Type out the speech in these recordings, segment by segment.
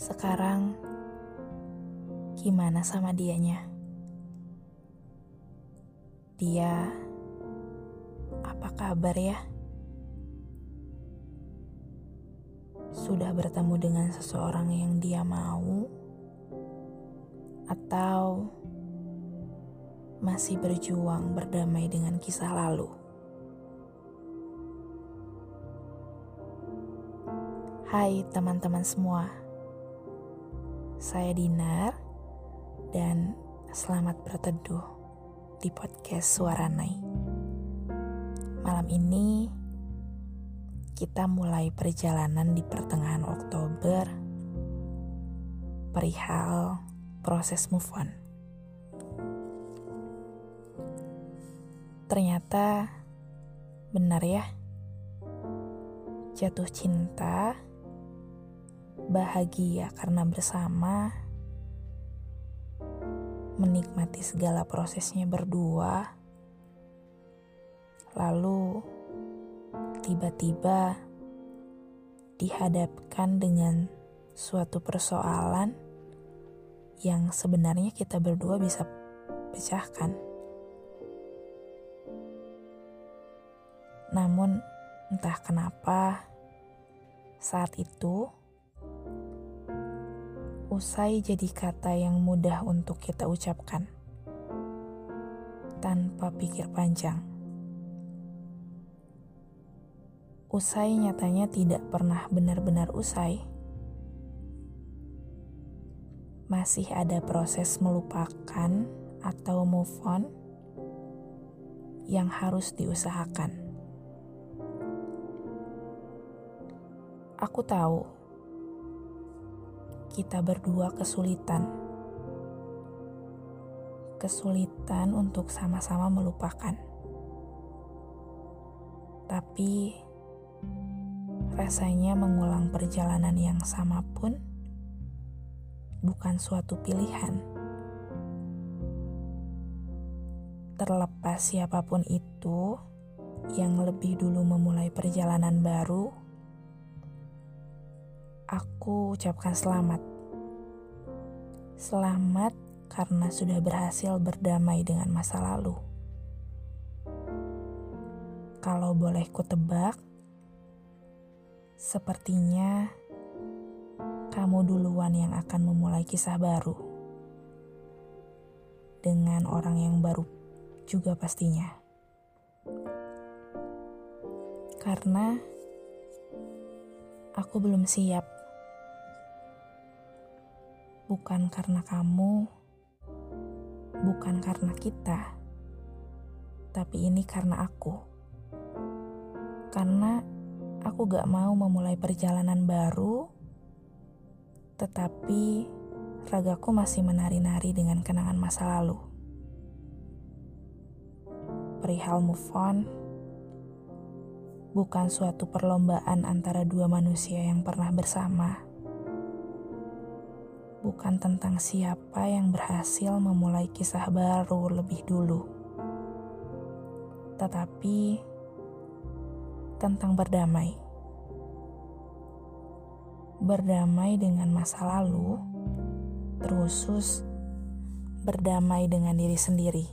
Sekarang gimana sama dianya? Dia apa kabar ya? Sudah bertemu dengan seseorang yang dia mau atau masih berjuang berdamai dengan kisah lalu? Hai teman-teman semua, saya Dinar dan selamat berteduh di podcast Suara Nai. Malam ini kita mulai perjalanan di pertengahan Oktober perihal proses move on. Ternyata benar ya, jatuh cinta bahagia karena bersama, menikmati segala prosesnya berdua, lalu tiba-tiba dihadapkan dengan suatu persoalan yang sebenarnya kita berdua bisa pecahkan. Namun, entah kenapa saat itu usai jadi kata yang mudah untuk kita ucapkan tanpa pikir panjang. Usai nyatanya tidak pernah benar-benar usai. Masih ada proses melupakan atau move on yang harus diusahakan. Aku tahu kita berdua kesulitan. Kesulitan untuk sama-sama melupakan. Tapi rasanya mengulang perjalanan yang sama pun bukan suatu pilihan. Terlepas siapa pun itu yang lebih dulu memulai perjalanan baru, aku ucapkan selamat. Selamat karena sudah berhasil berdamai dengan masa lalu. Kalau boleh kutebak, sepertinya kamu duluan yang akan memulai kisah baru. Dengan orang yang baru juga pastinya. Karena aku belum siap bukan karena kamu, bukan karena kita, tapi ini karena aku. Karena aku gak mau memulai perjalanan baru, tetapi ragaku masih menari-nari dengan kenangan masa lalu. Perihal move on, bukan suatu perlombaan antara dua manusia yang pernah bersama bukan tentang siapa yang berhasil memulai kisah baru lebih dulu, tetapi tentang berdamai. Berdamai dengan masa lalu, terusus berdamai dengan diri sendiri.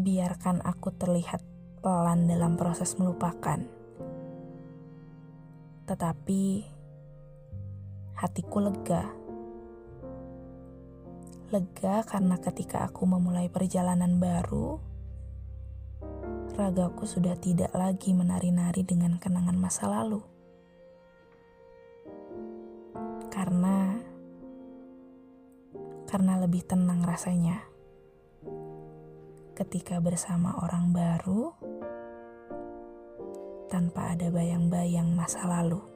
Biarkan aku terlihat pelan dalam proses melupakan tetapi hatiku lega. Lega karena ketika aku memulai perjalanan baru, ragaku sudah tidak lagi menari-nari dengan kenangan masa lalu. Karena karena lebih tenang rasanya ketika bersama orang baru tanpa ada bayang-bayang masa lalu.